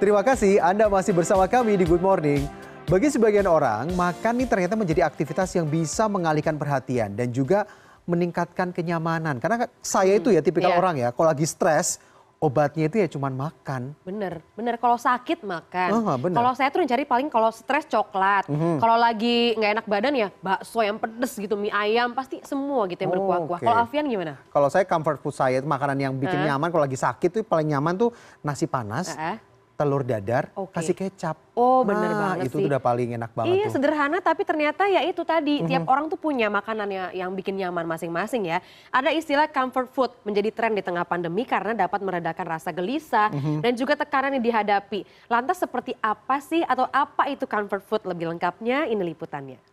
Terima kasih Anda masih bersama kami di Good Morning. Bagi sebagian orang, makan ini ternyata menjadi aktivitas yang bisa mengalihkan perhatian dan juga meningkatkan kenyamanan. Karena saya itu ya tipikal Iya. orang ya, kalau lagi stres, obatnya itu ya cuman makan. Bener, bener. Kalau sakit makan. Bener. Kalau saya tuh cari paling kalau stres coklat. Kalau lagi nggak enak badan ya bakso yang pedes gitu, mie ayam pasti semua gitu yang Oh, berkuah-kuah. oke. Kalau Afian gimana? Kalau saya comfort food saya itu makanan yang bikin Eh? nyaman kalau lagi sakit tuh paling nyaman tuh nasi panas, Eh, eh. Telur dadar, Oke. kasih kecap. Oh, bener Nah, banget itu sih. udah paling enak banget Iya tuh. sederhana tapi ternyata ya itu tadi tiap Mhm. orang tuh punya makanannya yang bikin nyaman masing-masing ya. Ada istilah comfort food menjadi tren di tengah pandemi karena dapat meredakan rasa gelisah Mhm. dan juga tekanan yang dihadapi. Lantas seperti apa sih atau apa itu comfort food lebih lengkapnya ini liputannya.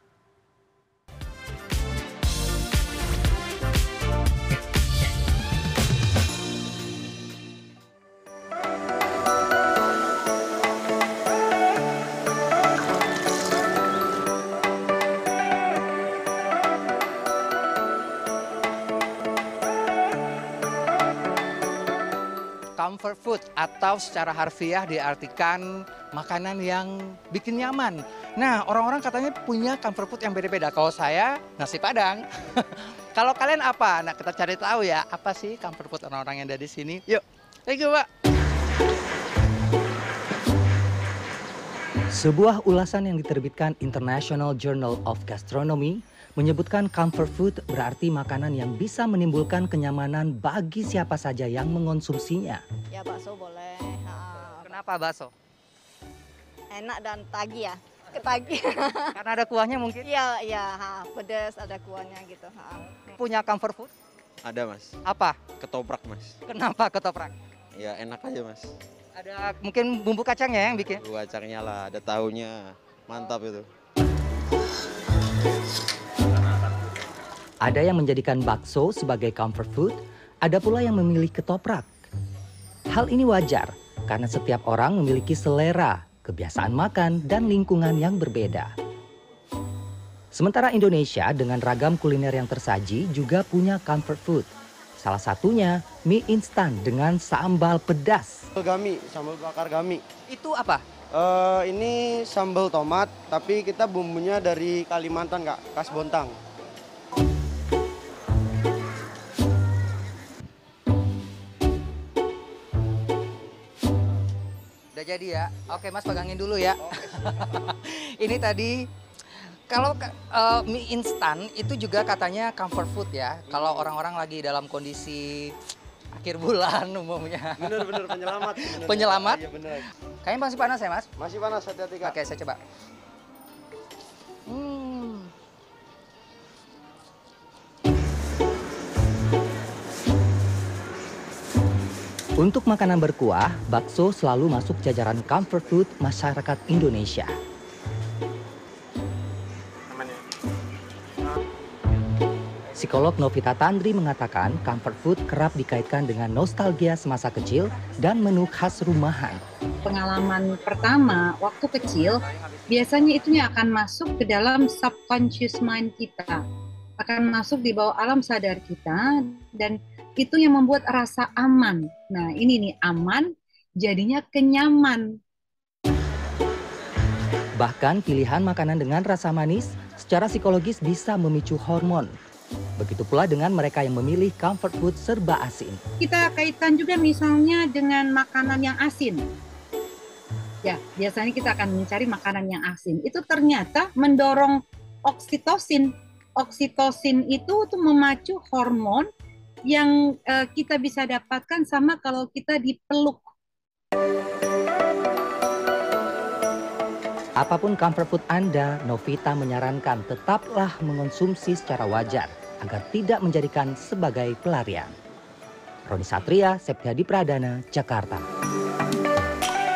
Comfort food atau secara harfiah diartikan makanan yang bikin nyaman. Nah, orang-orang katanya punya comfort food yang beda-beda. Kalau saya nasi padang. Kalau kalian apa? Nah, kita cari tahu ya, apa sih comfort food orang-orang yang ada di sini? Yuk, thank you, Pak. Sebuah ulasan yang diterbitkan International Journal of Gastronomy menyebutkan comfort food berarti makanan yang bisa menimbulkan kenyamanan bagi siapa saja yang mengonsumsinya. Ya bakso boleh. Ha, Kenapa bakso? enak dan tagi ya. Ketagi. Karena ada kuahnya mungkin. Iya, iya, pedas ada kuahnya gitu. Ha. Punya comfort food? Ada mas, Apa? ketoprak mas. Kenapa ketoprak? Ya enak aja mas. Ada mungkin bumbu kacangnya yang bikin. Dua kacangnya lah, ada tahunya. Mantap itu. Ada yang menjadikan bakso sebagai comfort food, ada pula yang memilih ketoprak. Hal ini wajar karena setiap orang memiliki selera, kebiasaan makan, dan lingkungan yang berbeda. Sementara Indonesia dengan ragam kuliner yang tersaji juga punya comfort food. Salah satunya mie instan dengan sambal pedas. Gami, sambal bakar gami. Itu apa? Eh, ini sambal tomat, tapi kita bumbunya dari Kalimantan kak, khas Bontang. Jadi ya. Oke Mas pegangin dulu ya. Ini tadi kalau eh, mie instan itu juga katanya comfort food ya. Kalau orang-orang lagi dalam kondisi akhir bulan umumnya. Bener bener penyelamat. sebenarnya. Penyelamat? Iya bener. Kayaknya masih panas ya Mas? Masih panas hati-hati kak. Oke saya coba. Hmm. Untuk makanan berkuah, bakso selalu masuk jajaran comfort food masyarakat Indonesia. Psikolog Novita Tandri mengatakan comfort food kerap dikaitkan dengan nostalgia semasa kecil dan menu khas rumahan. pengalaman pertama waktu kecil, biasanya itunya akan masuk ke dalam subconscious mind kita. Akan masuk di bawah alam sadar kita dan itu yang membuat rasa aman. Nah, ini nih aman jadinya kenyaman. Bahkan pilihan makanan dengan rasa manis secara psikologis bisa memicu hormon. Begitu pula dengan mereka yang memilih comfort food serba asin. Kita kaitkan juga misalnya dengan makanan yang asin. Ya, biasanya kita akan mencari makanan yang asin. Itu ternyata mendorong oksitosin. Oksitosin itu tuh memacu hormon yang eh, kita bisa dapatkan sama kalau kita dipeluk. Apa pun comfort food Anda, Novita menyarankan tetaplah mengonsumsi secara wajar agar tidak menjadikan sebagai pelarian. Roni Satria, Septiadi Pradana, Jakarta.